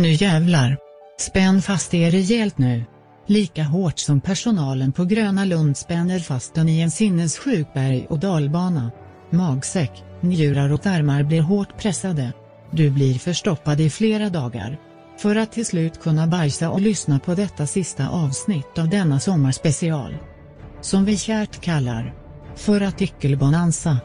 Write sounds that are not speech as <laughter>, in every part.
Nu jävlar. Spänn fast er rejält nu. Lika hårt som personalen på Gröna Lund spänner fast den i en sinnessjuk berg- och dalbana. Magsäck, njurar och tarmar blir hårt pressade. Du blir förstoppad i flera dagar. För att till slut kunna bajsa och lyssna på detta sista avsnitt av denna sommarspecial. Som vi kärt kallar. För artikelbonanza.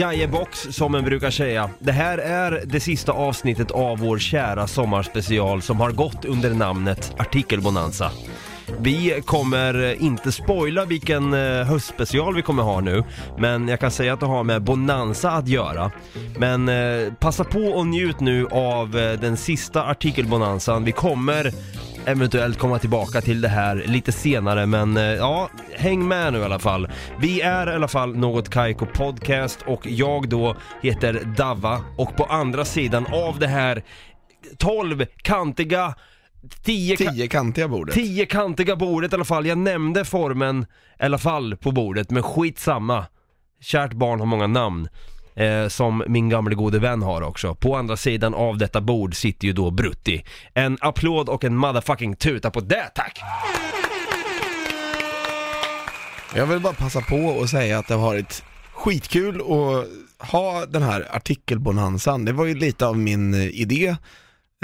Jajebox som en brukar säga. Det här är det sista avsnittet av vår kära sommarspecial som har gått under namnet Artikelbonanza. Vi kommer inte spoila vilken eh, höstspecial vi kommer ha nu, men jag kan säga att det har med Bonanza att göra. Men eh, passa på och njut nu av eh, den sista artikelbonanzan. Vi kommer eventuellt komma tillbaka till det här lite senare men eh, ja, häng med nu i alla fall. Vi är i alla fall Något Kaiko Podcast och jag då heter Dava och på andra sidan av det här 12 kantiga 10 ka- Tiokantiga bordet. Tiokantiga bordet i alla fall, jag nämnde formen i alla fall på bordet, men skitsamma. Kärt barn har många namn. Eh, som min gamle gode vän har också. På andra sidan av detta bord sitter ju då Brutti. En applåd och en motherfucking tuta på det, tack! Jag vill bara passa på och säga att det har varit skitkul att ha den här artikelbonanzan. Det var ju lite av min eh, idé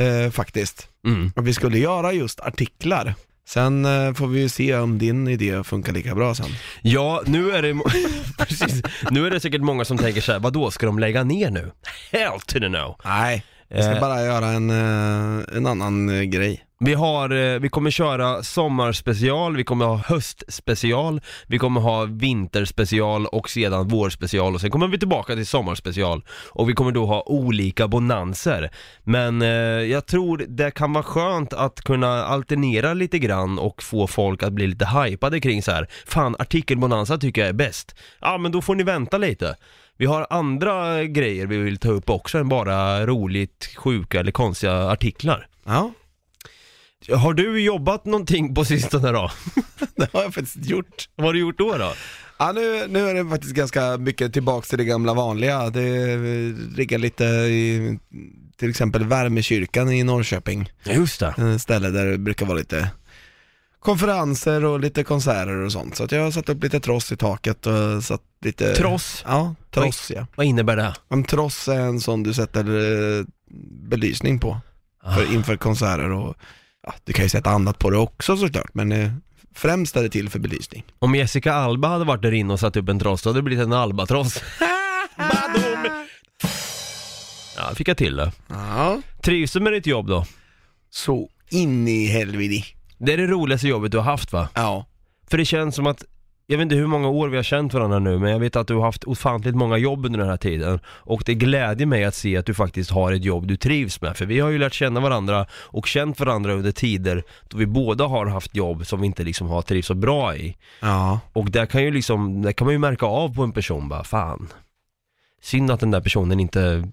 eh, faktiskt. Mm. Att vi skulle göra just artiklar. Sen eh, får vi ju se om din idé funkar lika bra sen. Ja, nu är det, mo- <laughs> precis, nu är det säkert många som tänker så här: vadå, ska de lägga ner nu? <laughs> Hell to the no! Nej, vi ska Eh. bara göra en, eh, en annan eh, grej. Vi har, vi kommer köra sommarspecial, vi kommer ha höstspecial, vi kommer ha vinterspecial och sedan vårspecial och sen kommer vi tillbaka till sommarspecial och vi kommer då ha olika bonanser. Men eh, jag tror det kan vara skönt att kunna alternera lite grann och få folk att bli lite hypade kring så här. fan artikelbonanza tycker jag är bäst. Ja men då får ni vänta lite. Vi har andra grejer vi vill ta upp också än bara roligt, sjuka eller konstiga artiklar. Ja, Har du jobbat någonting på sistone då? <laughs> det har jag faktiskt gjort. Vad har du gjort då då? Ja, nu, nu är det faktiskt ganska mycket tillbaks till det gamla vanliga. Det eh, riggar lite i till exempel Värmekyrkan i Norrköping. Just det. En ställe där det brukar vara lite konferenser och lite konserter och sånt. Så att jag har satt upp lite tross i taket och satt lite... Tross? Ja, tross ja. Vad innebär det? En tross är en sån du sätter eh, belysning på Ah. för, inför konserter och ja, du kan ju sätta annat på det också såklart men eh, främst är det till för belysning. Om Jessica Alba hade varit där inne och satt upp en tross, då hade det blivit en albatross. <laughs> Badum! Ja, fick jag till det. Ja, Trivs du med ditt jobb då? så in i helvete. Det är det roligaste jobbet du har haft va? Ja. För det känns som att, jag vet inte hur många år vi har känt varandra nu, men jag vet att du har haft ofantligt många jobb under den här tiden. Och det glädjer mig att se att du faktiskt har ett jobb du trivs med. För vi har ju lärt känna varandra och känt varandra under tider då vi båda har haft jobb som vi inte liksom har trivts så bra i. Ja. Och där kan ju liksom, där kan man ju märka av på en person bara, fan. Synd att den där personen inte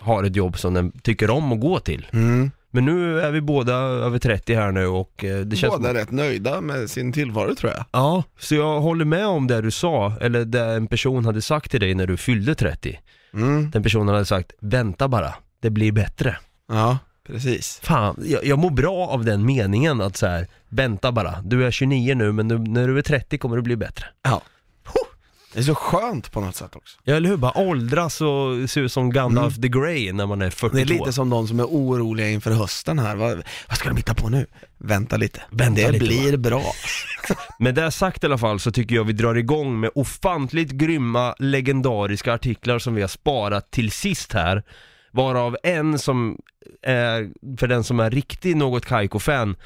har ett jobb som den tycker om att gå till. Mm. Men nu är vi båda över 30 här nu och eh, det känns Båda rätt nöjda med sin tillvaro tror jag. Ja, så jag håller med om det du sa, eller det en person hade sagt till dig när du fyllde 30. Mm. Den personen hade sagt, vänta bara, det blir bättre. Ja, precis. Fan, jag, jag mår bra av den meningen att så här, vänta bara, du är 29 nu men nu, när du är 30 kommer det bli bättre. Ja. Det är så skönt på något sätt också. Ja eller hur, bara åldras och se ut som Gandalf the Grey när man är 42. Det är lite som de som är oroliga inför hösten här. Vad, vad ska de hitta på nu? Vänta lite. Vänta det lite, blir bra. <laughs> Med det sagt i alla fall så tycker jag vi drar igång med ofantligt grymma, legendariska artiklar som vi har sparat till sist här. Varav en som är, för den som är riktig något Kaiko-fan,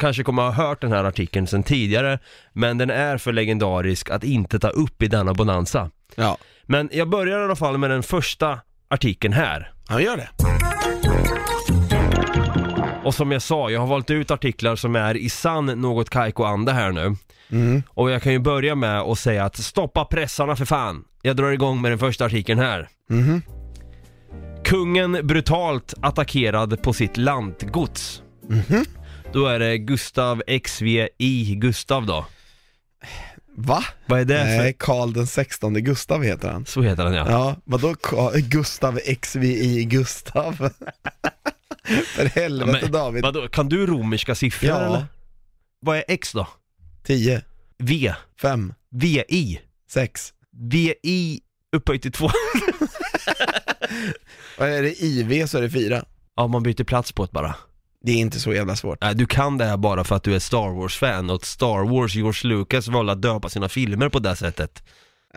kanske kommer ha hört den här artikeln sedan tidigare, men den är för legendarisk att inte ta upp i denna bonanza. Ja, Men jag börjar i alla fall med den första artikeln här. han gör det. Och som jag sa, jag har valt ut artiklar som är i sann något Kaiko-anda här nu. Mm. Och jag kan ju börja med att säga att stoppa pressarna för fan. Jag drar igång med den första artikeln här. Mhm. Kungen brutalt attackerad på sitt lantgods. Då är det Gustav XVI Gustav då. Va? Vad är det Nej. Karl den 16 Gustav heter han. Så heter han ja. Ja, vadå Ka- Gustav XVI Gustav? <laughs> För helvete Men, David. Vadå, kan du romerska siffror Ja. eller? Vad är X då? 10, V, 5, VI, 6. VI upphöjt till 2. Och <laughs> är det IV så är det 4. ja, man byter plats på ett bara. Det är inte så jävla svårt. Nej, du kan det här bara för att du är Star Wars-fan och att Star Wars, George Lucas valde att döpa sina filmer på det sättet.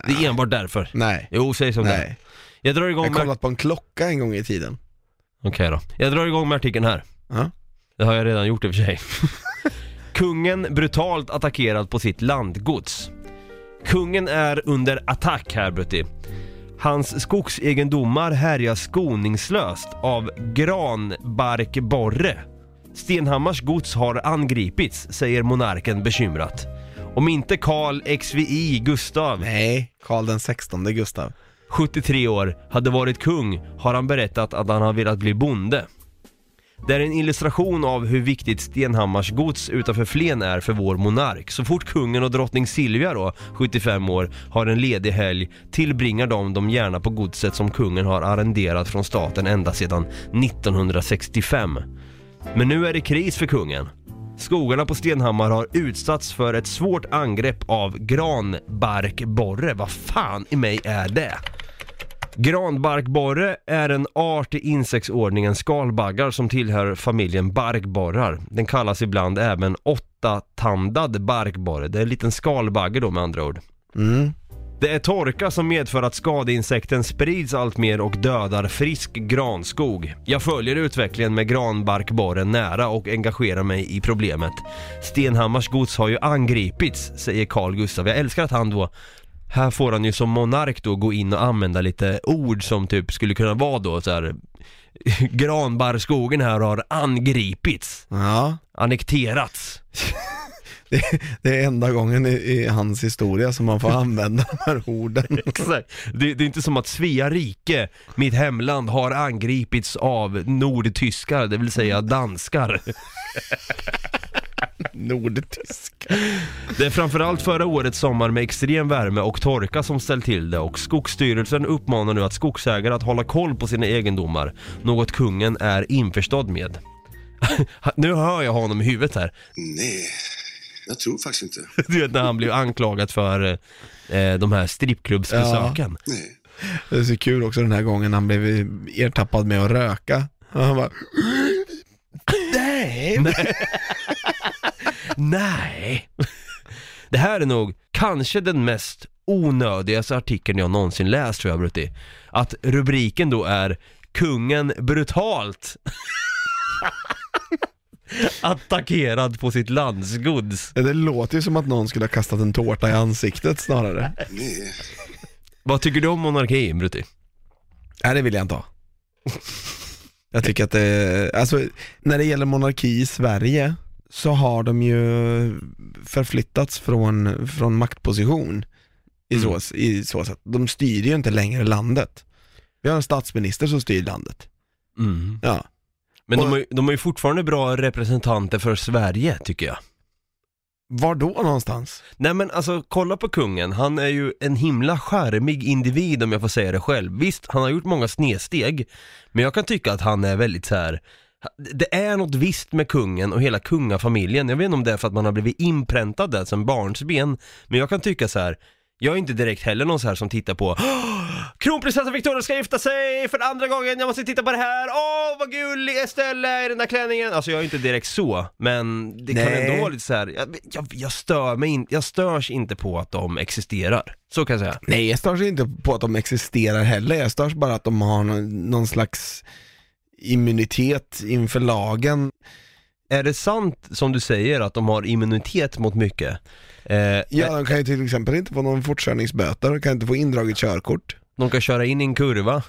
Det är enbart därför. Nej. Jo, säg som det. Nej. Jag drar Jag igång har med... kollat på en klocka en gång i tiden. Okej då. Jag drar igång med artikeln här. Ja. Det har jag redan gjort i och för sig. <laughs> Kungen brutalt attackerad på sitt landgods. Kungen är under attack här Brutti. Hans skogsegendomar härjas skoningslöst av granbarkborre. Stenhammars gods har angripits, säger monarken bekymrat. Om inte Karl XVI Gustav, Nej, Karl den 16 Gustav. 73 år, hade varit kung har han berättat att han har velat bli bonde. Det är en illustration av hur viktigt Stenhammars gods utanför Flen är för vår monark. Så fort kungen och drottning Silvia då, 75 år, har en ledig helg tillbringar de dem gärna på godset som kungen har arrenderat från staten ända sedan 1965. Men nu är det kris för kungen. Skogarna på Stenhammar har utsatts för ett svårt angrepp av granbarkborre. Vad fan i mig är det? Granbarkborre är en art i insektsordningen skalbaggar som tillhör familjen barkborrar. Den kallas ibland även åttatandad barkborre. Det är en liten skalbagge då med andra ord. Mm. Det är torka som medför att skadeinsekten sprids allt mer och dödar frisk granskog. Jag följer utvecklingen med granbarkborren nära och engagerar mig i problemet. Stenhammars gods har ju angripits, säger Carl Gustav. Jag älskar att han då här får han ju som monark då gå in och använda lite ord som typ skulle kunna vara då så här. <laughs> Granbarrskogen här har angripits, Ja, annekterats. <laughs> det, det är enda gången i, i hans historia som man får <laughs> använda de här orden. Exakt. Det, det är inte som att Svea rike, mitt hemland, har angripits av nordtyskar, det vill säga danskar. <laughs> Nordtyska. Det är framförallt förra årets sommar med extrem värme och torka som ställt till det och Skogsstyrelsen uppmanar nu att skogsägare att hålla koll på sina egendomar, något kungen är införstådd med. <laughs> nu hör jag honom i huvudet här. Nej, jag tror faktiskt inte. <laughs> Du vet när han blev anklagad för eh, de här strippklubbsbesöken. Nej. Det är så kul också den här gången han blev ertappad med att röka. Och han bara, <laughs> nej. Nej. Det här är nog kanske den mest onödigaste artikeln jag någonsin läst tror jag Brutti. Att rubriken då är Kungen brutalt <laughs> attackerad på sitt landsgods. Det låter ju som att någon skulle ha kastat en tårta i ansiktet snarare. Nej. Vad tycker du om monarki Brutti? Nej, det vill jag inte ha. Jag tycker att det, alltså när det gäller monarki i Sverige så har de ju förflyttats från, från maktposition i, Mm. så, i så sätt. De styr ju inte längre landet. Vi har en statsminister som styr landet. Mm. Ja. Men de har, de har ju fortfarande bra representanter för Sverige tycker jag. Var då någonstans? Nej men alltså kolla på kungen, han är ju en himla charmig individ om jag får säga det själv. Visst, han har gjort många snedsteg, men jag kan tycka att han är väldigt så här. Det är något visst med kungen och hela kungafamiljen, jag vet inte om det är för att man har blivit inpräntad där som barnsben, men jag kan tycka så här. Jag är inte direkt heller någon så här som tittar på "Åh, Kronprinsessan Victoria ska gifta sig för andra gången, jag måste titta på det här, åh vad gullig Estelle är i den där klänningen Alltså jag är inte direkt så, men det kan Nej. ändå vara lite så här. Jag, jag, jag stör mig in, jag störs inte på att de existerar, så kan jag säga Nej, jag störs inte på att de existerar heller. Jag störs bara att de har någon, någon slags immunitet inför lagen. Är det sant som du säger att de har immunitet mot mycket? Eh, Ja, de kan ju till exempel inte få någon fortkörningsböter, de kan inte få indraget körkort. De kan köra in i en kurva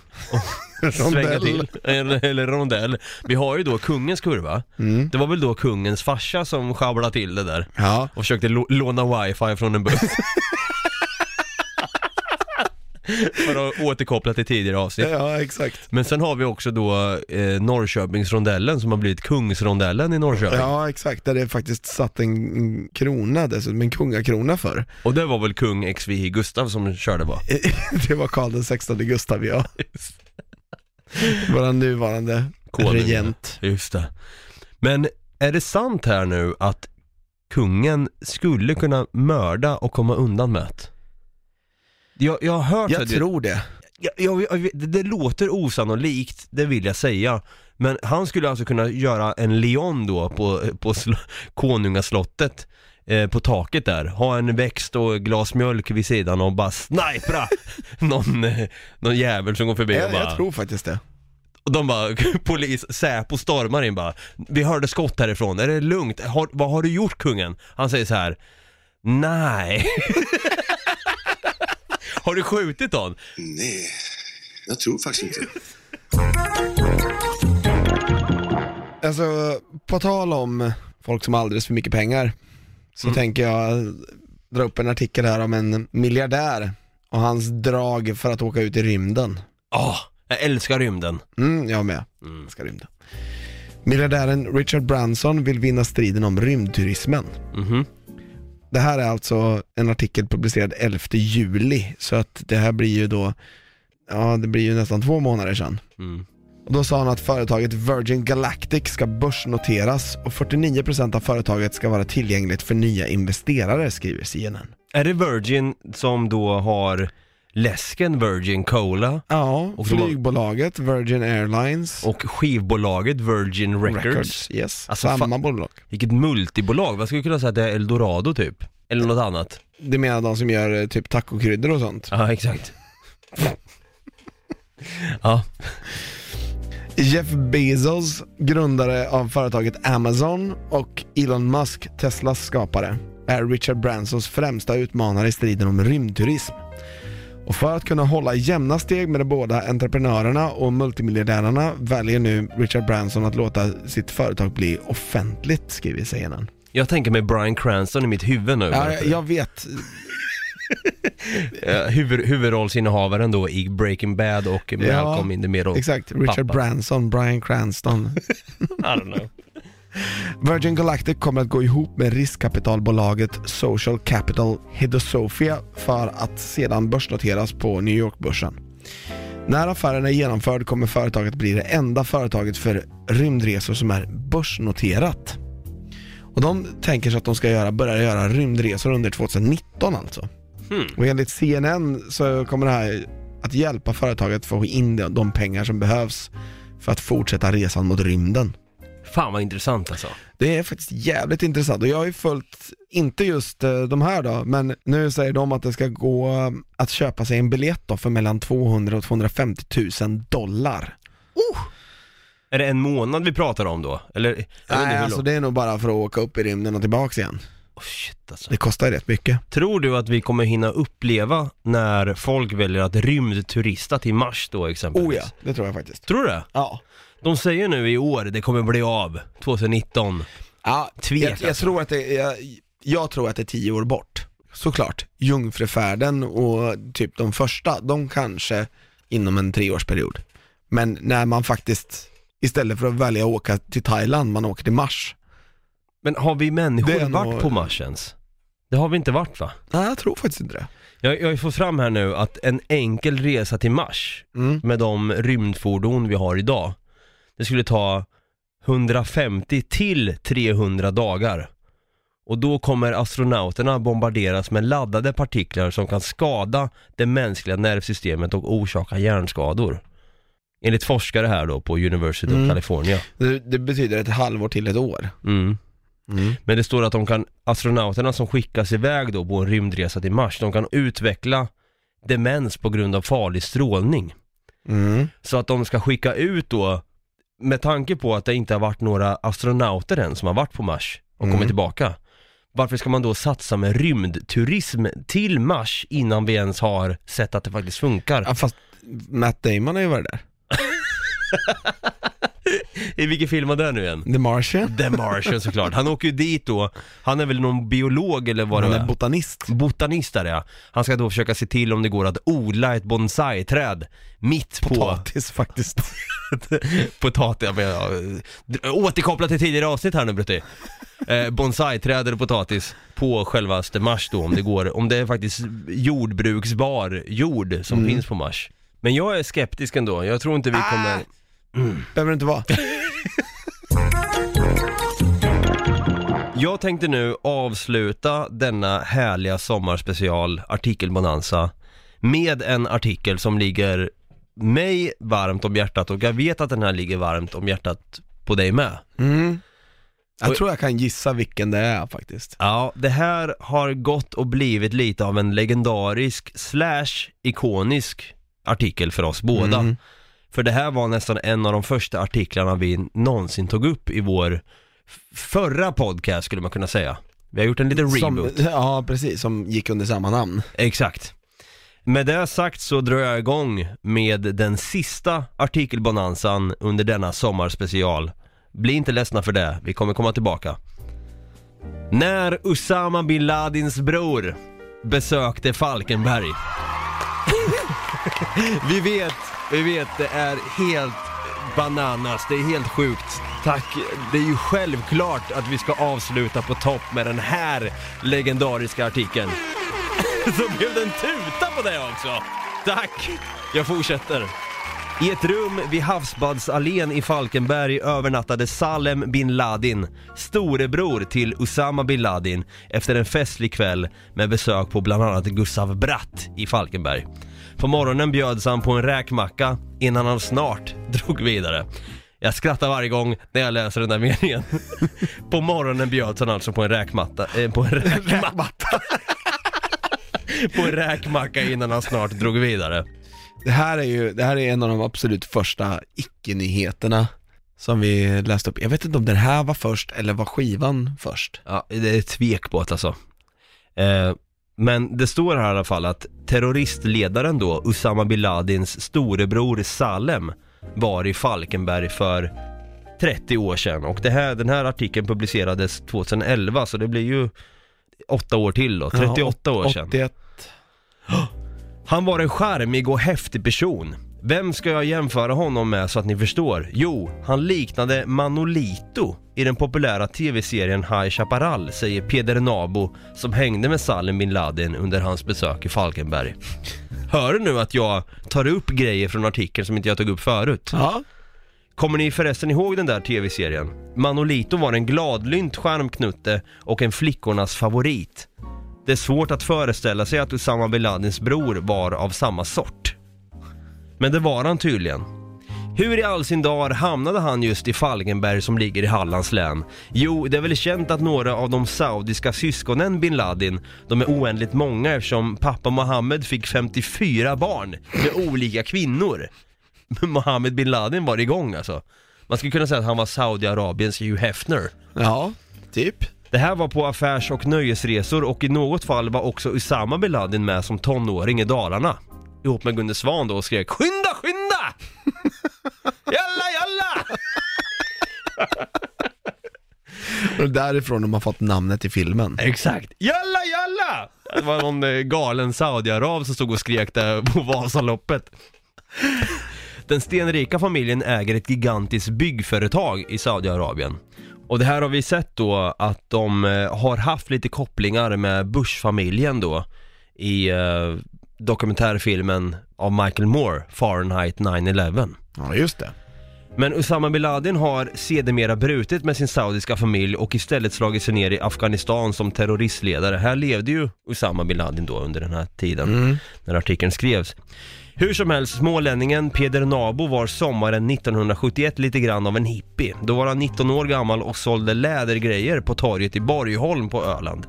och <laughs> svänga Rondell. till, eller, eller rondell Vi har ju då kungens kurva Mm. Det var väl då kungens farsa som sjabblade till det där Ja, och försökte lå- låna wifi från en buss <laughs> <laughs> För att återkoppla till tidigare avsnitt. Ja, exakt. Men sen har vi också då eh, Norrköpingsrondellen som har blivit Kungsrondellen i Norrköping. Ja, exakt. Där det faktiskt satt en krona dessutom, en kungakrona för. Och det var väl kung XVI Gustav som körde va? <laughs> Det var Karl den 16 Gustav, ja. <laughs> Vår nuvarande Konung. regent. Just det. Men är det sant här nu att kungen skulle kunna mörda och komma undan med det? Jag, jag har hört Jag det, tror det. jag, jag, jag, det, det låter osannolikt, det vill jag säga. Men han skulle alltså kunna göra en leon då på, på sl- <laughs> konungaslottet eh, på taket där, ha en växt och glas mjölk vid sidan och bara snipra <laughs> någon, eh, någon jävel som går förbi och Jag, bara jag tror faktiskt det. och de bara, <laughs> polis, Säpo stormar in bara Vi hörde skott härifrån, är det lugnt? Har, vad har du gjort kungen? Han säger så här. Nej <laughs> Har du skjutit någon? Nej, jag tror faktiskt inte. Alltså, på tal om folk som har alldeles för mycket pengar, så Mm. tänker jag dra upp en artikel här om en miljardär och hans drag för att åka ut i rymden. Åh, jag älskar rymden Mm, jag med. Mm. Jag ska rymden. Miljardären Richard Branson vill vinna striden om rymdturismen. Mhm. Det här är alltså en artikel publicerad 11 juli, så att det här blir ju då, ja det blir ju nästan två månader sedan. mm. Och då sa han att företaget Virgin Galactic ska börsnoteras och 49% av företaget ska vara tillgängligt för nya investerare, skriver CNN. Är det Virgin som då har läsken Virgin Cola Ja, Och de har- flygbolaget Virgin Airlines och skivbolaget Virgin Records? yes, Alltså, samma bolag. Vilket multibolag, vad skulle kunna säga att det är Eldorado typ? Eller något annat? Det menar de som gör eh, typ tacokryddor och sånt. Ja, exakt Ja, Jeff Bezos, grundare av företaget Amazon och Elon Musk, Teslas skapare, är Richard Bransons främsta utmanare i striden om rymdturism. Och för att kunna hålla jämna steg med de båda entreprenörerna och multimiljardärerna väljer nu Richard Branson att låta sitt företag bli offentligt, skriver CNN. jag tänker mig Bryan Cranston i mitt huvud nu Ja, jag, vet, <laughs> Eh, huvud, huvudrollsinnehavaren då i Breaking Bad och Malcolm in the Middle. exakt, Richard Pappa. Branson, Bryan Cranston. <laughs> I don't know. Virgin Galactic kommer att gå ihop med riskkapitalbolaget Social Capital Hedosofia för att sedan börsnoteras på New York-börsen. När affären är genomförd kommer företaget bli det enda företaget för rymdresor som är börsnoterat. Och de tänker sig att de ska göra, börja göra rymdresor under 2019 alltså. Hmm. Och enligt CNN så kommer det här att hjälpa företaget få in de- de pengar som behövs för att fortsätta resan mot rymden. Fan vad intressant alltså. Det är faktiskt jävligt intressant och jag har ju följt, inte just eh, de här då, men nu säger de att det ska gå eh, att köpa sig en biljett då för mellan 200 och 250 000 dollar. Är det en månad vi pratar om då? Eller? Jag vet inte Nej, hur alltså det är nog bara för att åka upp i rymden och tillbaks igen. Oh, shit alltså. Det kostar ju rätt mycket. Tror du att vi kommer hinna uppleva när folk väljer att rymdturista till Mars då exempelvis? Oh ja, det tror jag faktiskt. Tror du det? Ja. De säger nu i år, det kommer bli av, 2019. Ja, Tvek, jag, jag, alltså. tror att det, jag, jag tror att det är tio år bort. Såklart, jungfrufärden och typ de första, de kanske inom en treårsperiod. Men när man faktiskt, istället för att välja att åka till Thailand, man åker till Mars. Men har vi människor varit nog- på Mars ens? Det har vi inte varit va? Nej, jag tror faktiskt inte det. Jag, jag fått fram här nu att en enkel resa till Mars Mm. med de rymdfordon vi har idag, det skulle ta 150 till 300 dagar. Och då kommer astronauterna bombarderas med laddade partiklar som kan skada det mänskliga nervsystemet och orsaka hjärnskador. Enligt forskare här då på University Mm. of California. Det, det betyder ett halvår till ett år. Mm. Mm. Men det står att de kan, astronauterna som skickas iväg då på en rymdresa till Mars, de kan utveckla demens på grund av farlig strålning. Mm. Så att de ska skicka ut då, med tanke på att det inte har varit några astronauter än som har varit på Mars och Mm. kommit tillbaka. Varför ska man då satsa med rymdturism till Mars innan vi ens har sett att det faktiskt funkar? Ja, fast Matt Damon har ju varit där. <laughs> I vilken film var det nu igen? The Martian. The Martian såklart. Han åker ju dit då, han är väl någon biolog eller vad Han det är är? botanist. Botanist är det ja. Han ska då försöka se till om det går att odla ett bonsai-träd mitt på Potatis faktiskt. <laughs> potatis. Jag menar, ja, återkoppla till tidigare avsnitt här nu Brutti. Eh, bonsai-träd eller potatis på självaste Mars då om det går, om det är faktiskt jordbruksbar jord som Mm. finns på Mars. Men jag är skeptisk ändå, jag tror inte vi kommer... Behöver det inte vara. <laughs> Jag tänkte nu avsluta denna härliga sommarspecial artikelbonanza med en artikel som ligger mig varmt om hjärtat och jag vet att den här ligger varmt om hjärtat på dig med. Mm. Jag tror jag kan gissa vilken det är faktiskt. Ja, det här har gått och blivit lite av en legendarisk slash ikonisk artikel för oss båda. Mm. För det här var nästan en av de första artiklarna vi någonsin tog upp i vår förra podcast skulle man kunna säga. Vi har gjort en liten reboot. Som, <laughs> ja, precis. Som gick under samma namn. Exakt. Med det sagt så drar jag igång med den sista artikelbonanzan under denna sommarspecial. Bli inte ledsna för det, vi kommer komma tillbaka. När Usama bin Ladins bror besökte Falkenberg. <laughs> vi vet, vi vet, det är helt bananas, det är helt sjukt. Tack, det är ju självklart att vi ska avsluta på topp med den här legendariska artikeln. <laughs> Så blev det en tuta på det också! Tack! Jag fortsätter. I ett rum vid Havsbadsallén i Falkenberg övernattade Salem bin Ladin, storebror till Usama bin Ladin, efter en festlig kväll med besök på bland annat Gustav Bratt i Falkenberg. På morgonen bjöds han på en räkmacka innan han snart <laughs> drog vidare. Jag skrattar varje gång när jag läser den där meningen. <laughs> på morgonen bjöds han alltså på en räkmatta, eh, på en <laughs> räkmatta på en räkmacka innan han snart drog vidare. Det här är ju, det här är en av de absolut första icke-nyheterna som vi läste upp. Jag vet inte om den här var först eller var skivan först. Ja, det är ett tvek på det alltså. Eh, men det står här i alla fall att terroristledaren då, Usama bin Ladins storebror Salem, var i Falkenberg för 30 år sedan. Och det här, den här artikeln publicerades 2011, så det blir ju 8 år till då, 38 Ja, år sedan. 81. Han var en charmig och häftig person. Vem ska jag jämföra honom med så att ni förstår? Jo, han liknade Manolito i den populära tv-serien High Chaparral, säger Peder Nabo som hängde med Salim bin Laden under hans besök i Falkenberg. Hör du nu att jag tar upp grejer från artikeln som inte jag tog upp förut? Ja, Kommer ni förresten ihåg den där tv-serien? Manolito var en gladlynt skärmknutte och en flickornas favorit. Det är svårt att föreställa sig att Usama bin Ladins bror var av samma sort. Men det var han tydligen. Hur i all sin dar hamnade han just i Falkenberg som ligger i Hallands län? Jo, det är väl känt att några av de saudiska syskonen bin Ladin, de är oändligt många eftersom pappa Mohammed fick 54 barn med olika kvinnor. Men Mohammed bin Laden var igång alltså. Man skulle kunna säga att han var Saudiarabiens Hugh Hefner. ja, typ. Det här var på affärs och nöjesresor och i något fall var också Usama bin Laden med som tonåring i Dalarna. Ihop med Gunde Svan då och skrek Skynda, skynda! <laughs> Jalla, jalla! <laughs> Och därifrån de har fått namnet till filmen. Exakt! Jalla, jalla! Det var någon eh, galen Saudiarab som stod och skrek där på Vasaloppet. Den stenrika familjen äger ett gigantiskt byggföretag i Saudiarabien. Och det här har vi sett då att de eh, har haft lite kopplingar med Bush-familjen då i eh, dokumentärfilmen av Michael Moore, Fahrenheit 9-11. Ja, just det. Men Usama bin Laden har sedermera brutit med sin saudiska familj och istället slagit sig ner i Afghanistan som terroristledare. Här levde ju Usama bin Laden då under den här tiden, Mm. när artikeln skrevs. Hur som helst, smålänningen Peder Nabo var sommaren 1971 lite grann av en hippie. Då var han 19 år gammal och sålde lädergrejer på torget i Borgholm på Öland.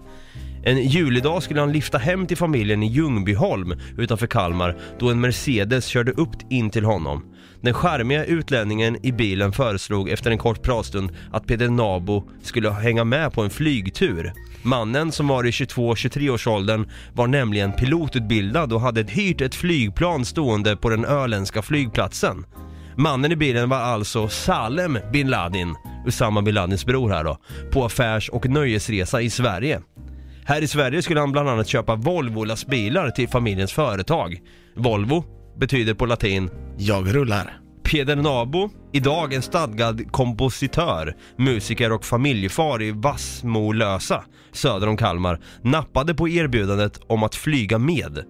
En julidag skulle han lifta hem till familjen i Ljungbyholm utanför Kalmar då en Mercedes körde upp in till honom. Den charmiga utlänningen i bilen föreslog efter en kort pratstund att Peder Nabo skulle hänga med på en flygtur. Mannen som var i 22-23 års åldern var nämligen pilotutbildad och hade hyrt ett flygplan stående på den öländska flygplatsen. Mannen i bilen var alltså Salem bin Laden, Usama bin Ladins bror här då, på affärs och nöjesresa i Sverige. Här i Sverige skulle han bland annat köpa Volvo-lastbilar till familjens företag. Volvo betyder på latin Jag rullar. Peder Nabo, idag en stadgad kompositör, musiker och familjefar i Vassmolösa, söder om Kalmar, nappade på erbjudandet om att flyga med.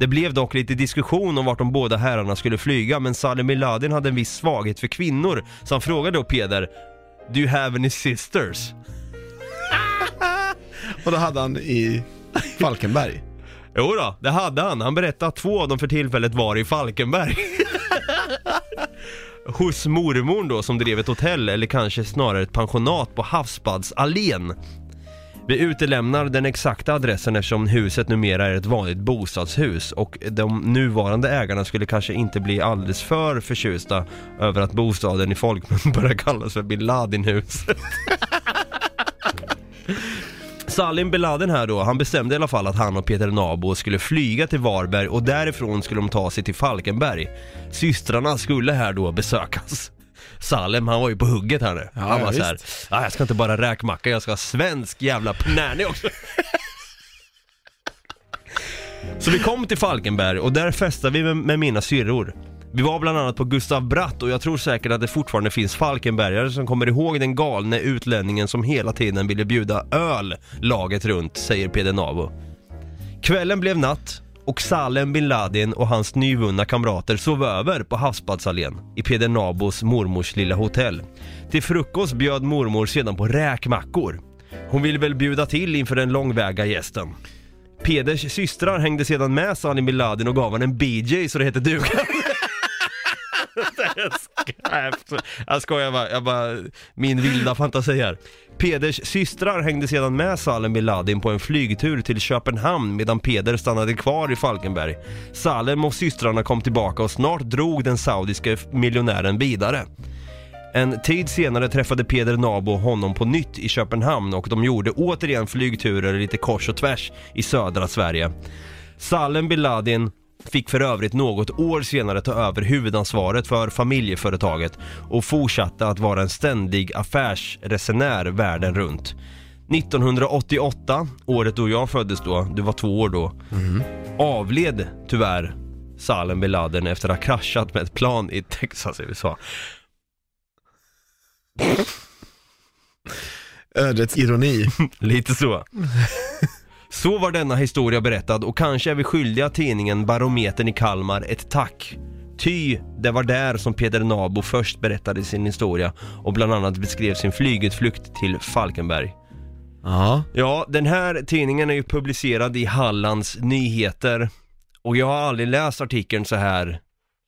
Det blev dock lite diskussion om vart de båda herrarna skulle flyga men Salim Miladin hade en viss svaghet för kvinnor så han frågade då Peder Do you have any sisters? Och då hade han i Falkenberg. Jo då, det hade han. Han berättade att två av dem för tillfället var i Falkenberg. <laughs> Hos mormor då som drev ett hotell eller kanske snarare ett pensionat på Havsbadsallén. Vi utelämnar den exakta adressen eftersom huset numera är ett vanligt bostadshus och de nuvarande ägarna skulle kanske inte bli alldeles för förtjusta över att bostaden i folkmun <laughs> börjar kallas för bin Laden-huset. <laughs> Salim bin Laden här då, han bestämde i alla fall att han och Peter Nabo skulle flyga till Varberg och därifrån skulle de ta sig till Falkenberg. Systrarna skulle här då besökas. Salem han var ju på hugget här nu. Ja, han ja, var så här, ah, jag ska inte bara räkmacka, jag ska ha svensk jävla pnärnig också. <laughs> Så vi kom till Falkenberg och där festade vi med, med mina syrror. Vi var bland annat på Gustav Bratt och jag tror säkert att det fortfarande finns Falkenbergare som kommer ihåg den galne utlänningen som hela tiden ville bjuda öl laget runt, säger Peder Navo. Kvällen blev natt och Salem bin Laden och hans nyvunna kamrater sov över på Havsbadsallén i Peder Nabos mormors lilla hotell. Till frukost bjöd mormor sedan på räkmackor. Hon ville väl bjuda till inför den långväga gästen. Peders systrar hängde sedan med Salim bin Laden och gav honom en BJ så det hette duga. Jag skojar bara, jag bara, min vilda fantasi här. Peders systrar hängde sedan med Salem bin Laden på en flygtur till Köpenhamn medan Peder stannade kvar i Falkenberg. Salem och systrarna kom tillbaka och snart drog den saudiska miljonären vidare. En tid senare träffade Peder Nabo honom på nytt i Köpenhamn och de gjorde återigen flygturer lite kors och tvärs i södra Sverige. Salem bin Laden fick för övrigt något år senare ta över huvudansvaret för familjeföretaget och fortsatte att vara en ständig affärsresenär världen runt. 1988, året då jag föddes då, du var två år då, avled tyvärr Salem bin Laden efter att ha kraschat med ett plan i Texas, USA. Ödets ironi. <laughs> Lite så. <laughs> Så var denna historia berättad och kanske är vi skyldiga tidningen Barometern i Kalmar ett tack. Ty, det var där som Peter Nabo först berättade sin historia och bland annat beskrev sin flygutflykt till Falkenberg. Ja. Ja, den här tidningen är ju publicerad i Hallands Nyheter och jag har aldrig läst artikeln så här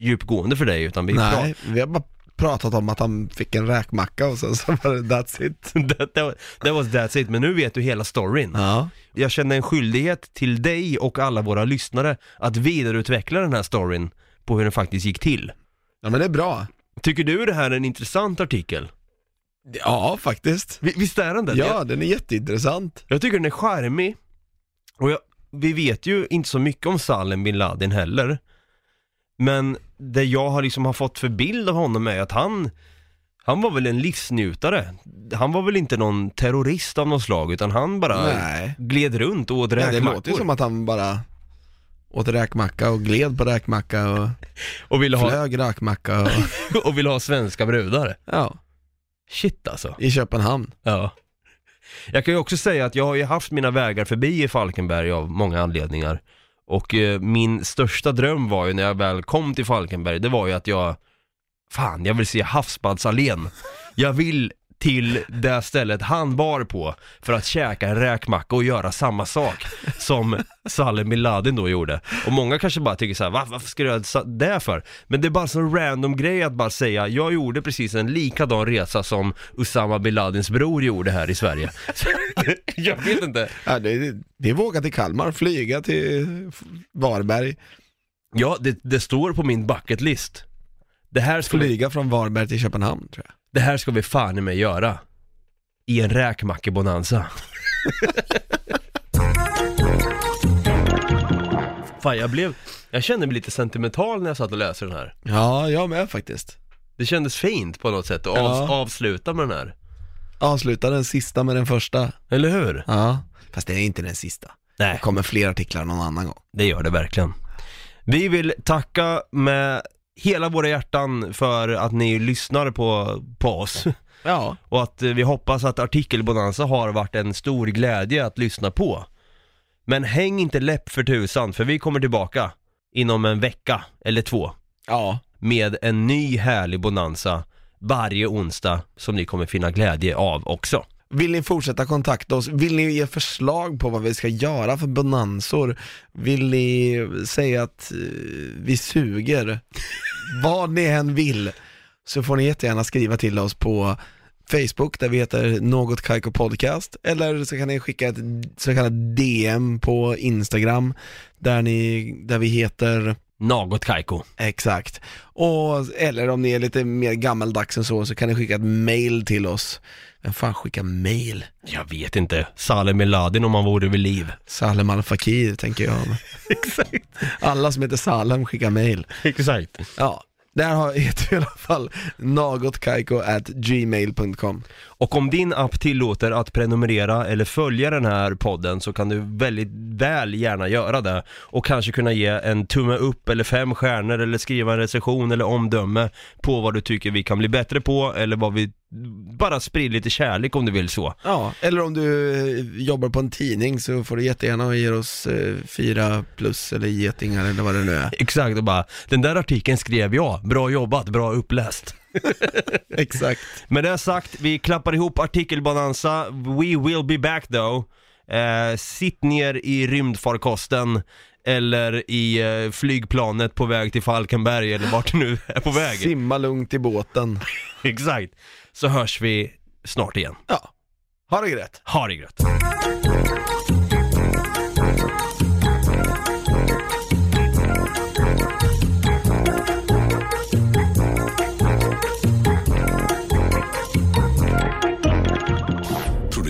djupgående för dig utan vi Nej, vi har bara pratat om att han fick en räkmacka och sen så <laughs> var det that's it. that, that, that was that's it, men nu vet du hela storyn. Ja. Jag känner en skyldighet till dig och alla våra lyssnare att vidareutveckla den här storyn på hur den faktiskt gick till. ja, men det är bra. Tycker du det här är en intressant artikel? Ja, faktiskt. Vi- Visst är den det? Ja, Jag, den är jätteintressant. jag tycker den är charmig. Och jag, vi vet ju inte så mycket om Salem bin Laden heller. Men det jag har liksom har fått för bild av honom är att han, han var väl en livsnjutare. Han var väl inte någon terrorist av något slag utan han bara Nej. gled runt och åt Nej, det räkmackor. låter ju som att han bara åt räkmacka och gled på räkmacka och <laughs> och, ville ha, flög räkmacka och, <laughs> och ville ha svenska brudar. ja, Shit alltså. i Köpenhamn. Ja. Jag kan ju också säga att jag har ju haft mina vägar förbi i Falkenberg av många anledningar. Och eh, min största dröm var ju när jag väl kom till Falkenberg, det var ju att jag, fan jag vill se Havsbadsallén. Jag vill till det stället han bar på för att käka en räkmacka och göra samma sak som Salem bin Laden då gjorde. Och många kanske bara tycker så här, Va, varför ska du göra det för? Men det är bara en sån random grej att bara säga, jag gjorde precis en likadan resa som Usama bin bror gjorde här i Sverige. <laughs> jag vet inte. Ja, det, det är vågat till Kalmar, flyga till Varberg, Ja, det, det står på min bucket list. Det här, vi, flyga från Varberg till Köpenhamn tror jag. Det här ska vi fan i mig göra. I en räkmackebonanza. fan, jag blev, jag kände mig lite sentimental när jag satt och läste den här. Ja, jag med faktiskt. Det kändes fint på något sätt att av, Ja. avsluta med den här. Avsluta den sista med den första. Eller hur? Ja, fast det är inte den sista. Det Nej, kommer fler artiklar någon annan gång. det gör det verkligen. Vi vill tacka med hela våra hjärtan för att ni lyssnar på, på oss. Ja. Och att eh, vi hoppas att artikelbonanza har varit en stor glädje att lyssna på. Men häng inte läpp för tusan, för vi kommer tillbaka inom en vecka eller två Ja. med en ny härlig bonanza varje onsdag som ni kommer finna glädje av också. Vill ni fortsätta kontakta oss? Vill ni ge förslag på vad vi ska göra för bonansor? Vill ni säga att eh, vi suger? vad ni än vill så får ni jättegärna skriva till oss på Facebook där vi heter Något Kaiko Podcast eller så kan ni skicka ett så kallat DM på Instagram där, ni, där vi heter något Kaiko. Exakt. Och, eller om ni är lite mer gammaldags än så, så kan ni skicka ett mail till oss. Vem fan skickar mail? Jag vet inte, Salem Eladin om han vore vid liv. Salem Al Fakir tänker jag. <laughs> Exakt. Alla som heter Salem skickar mail. Exakt. Ja, där har- <laughs> heter vi i alla fall nagotkaiko gmail.com. Och om din app tillåter att prenumerera eller följa den här podden så kan du väldigt väl gärna göra det och kanske kunna ge en tumme upp eller fem stjärnor eller skriva en recension eller omdöme på vad du tycker vi kan bli bättre på eller vad vi, bara sprid lite kärlek om du vill så. Ja, eller om du eh, jobbar på en tidning så får du jättegärna ge oss eh, fyra plus eller getingar eller vad det nu är. <laughs> Exakt, och bara, den där artikeln skrev jag, bra jobbat, bra uppläst. <laughs> Exakt. Med det sagt, vi klappar ihop artikelbonanza, we will be back though. Eh, sitt ner i rymdfarkosten eller i eh, flygplanet på väg till Falkenberg eller vart du nu <laughs> är på väg. Simma lugnt i båten. <laughs> Exakt. Så hörs vi snart igen. Ja, ha det gött. Ha det gött.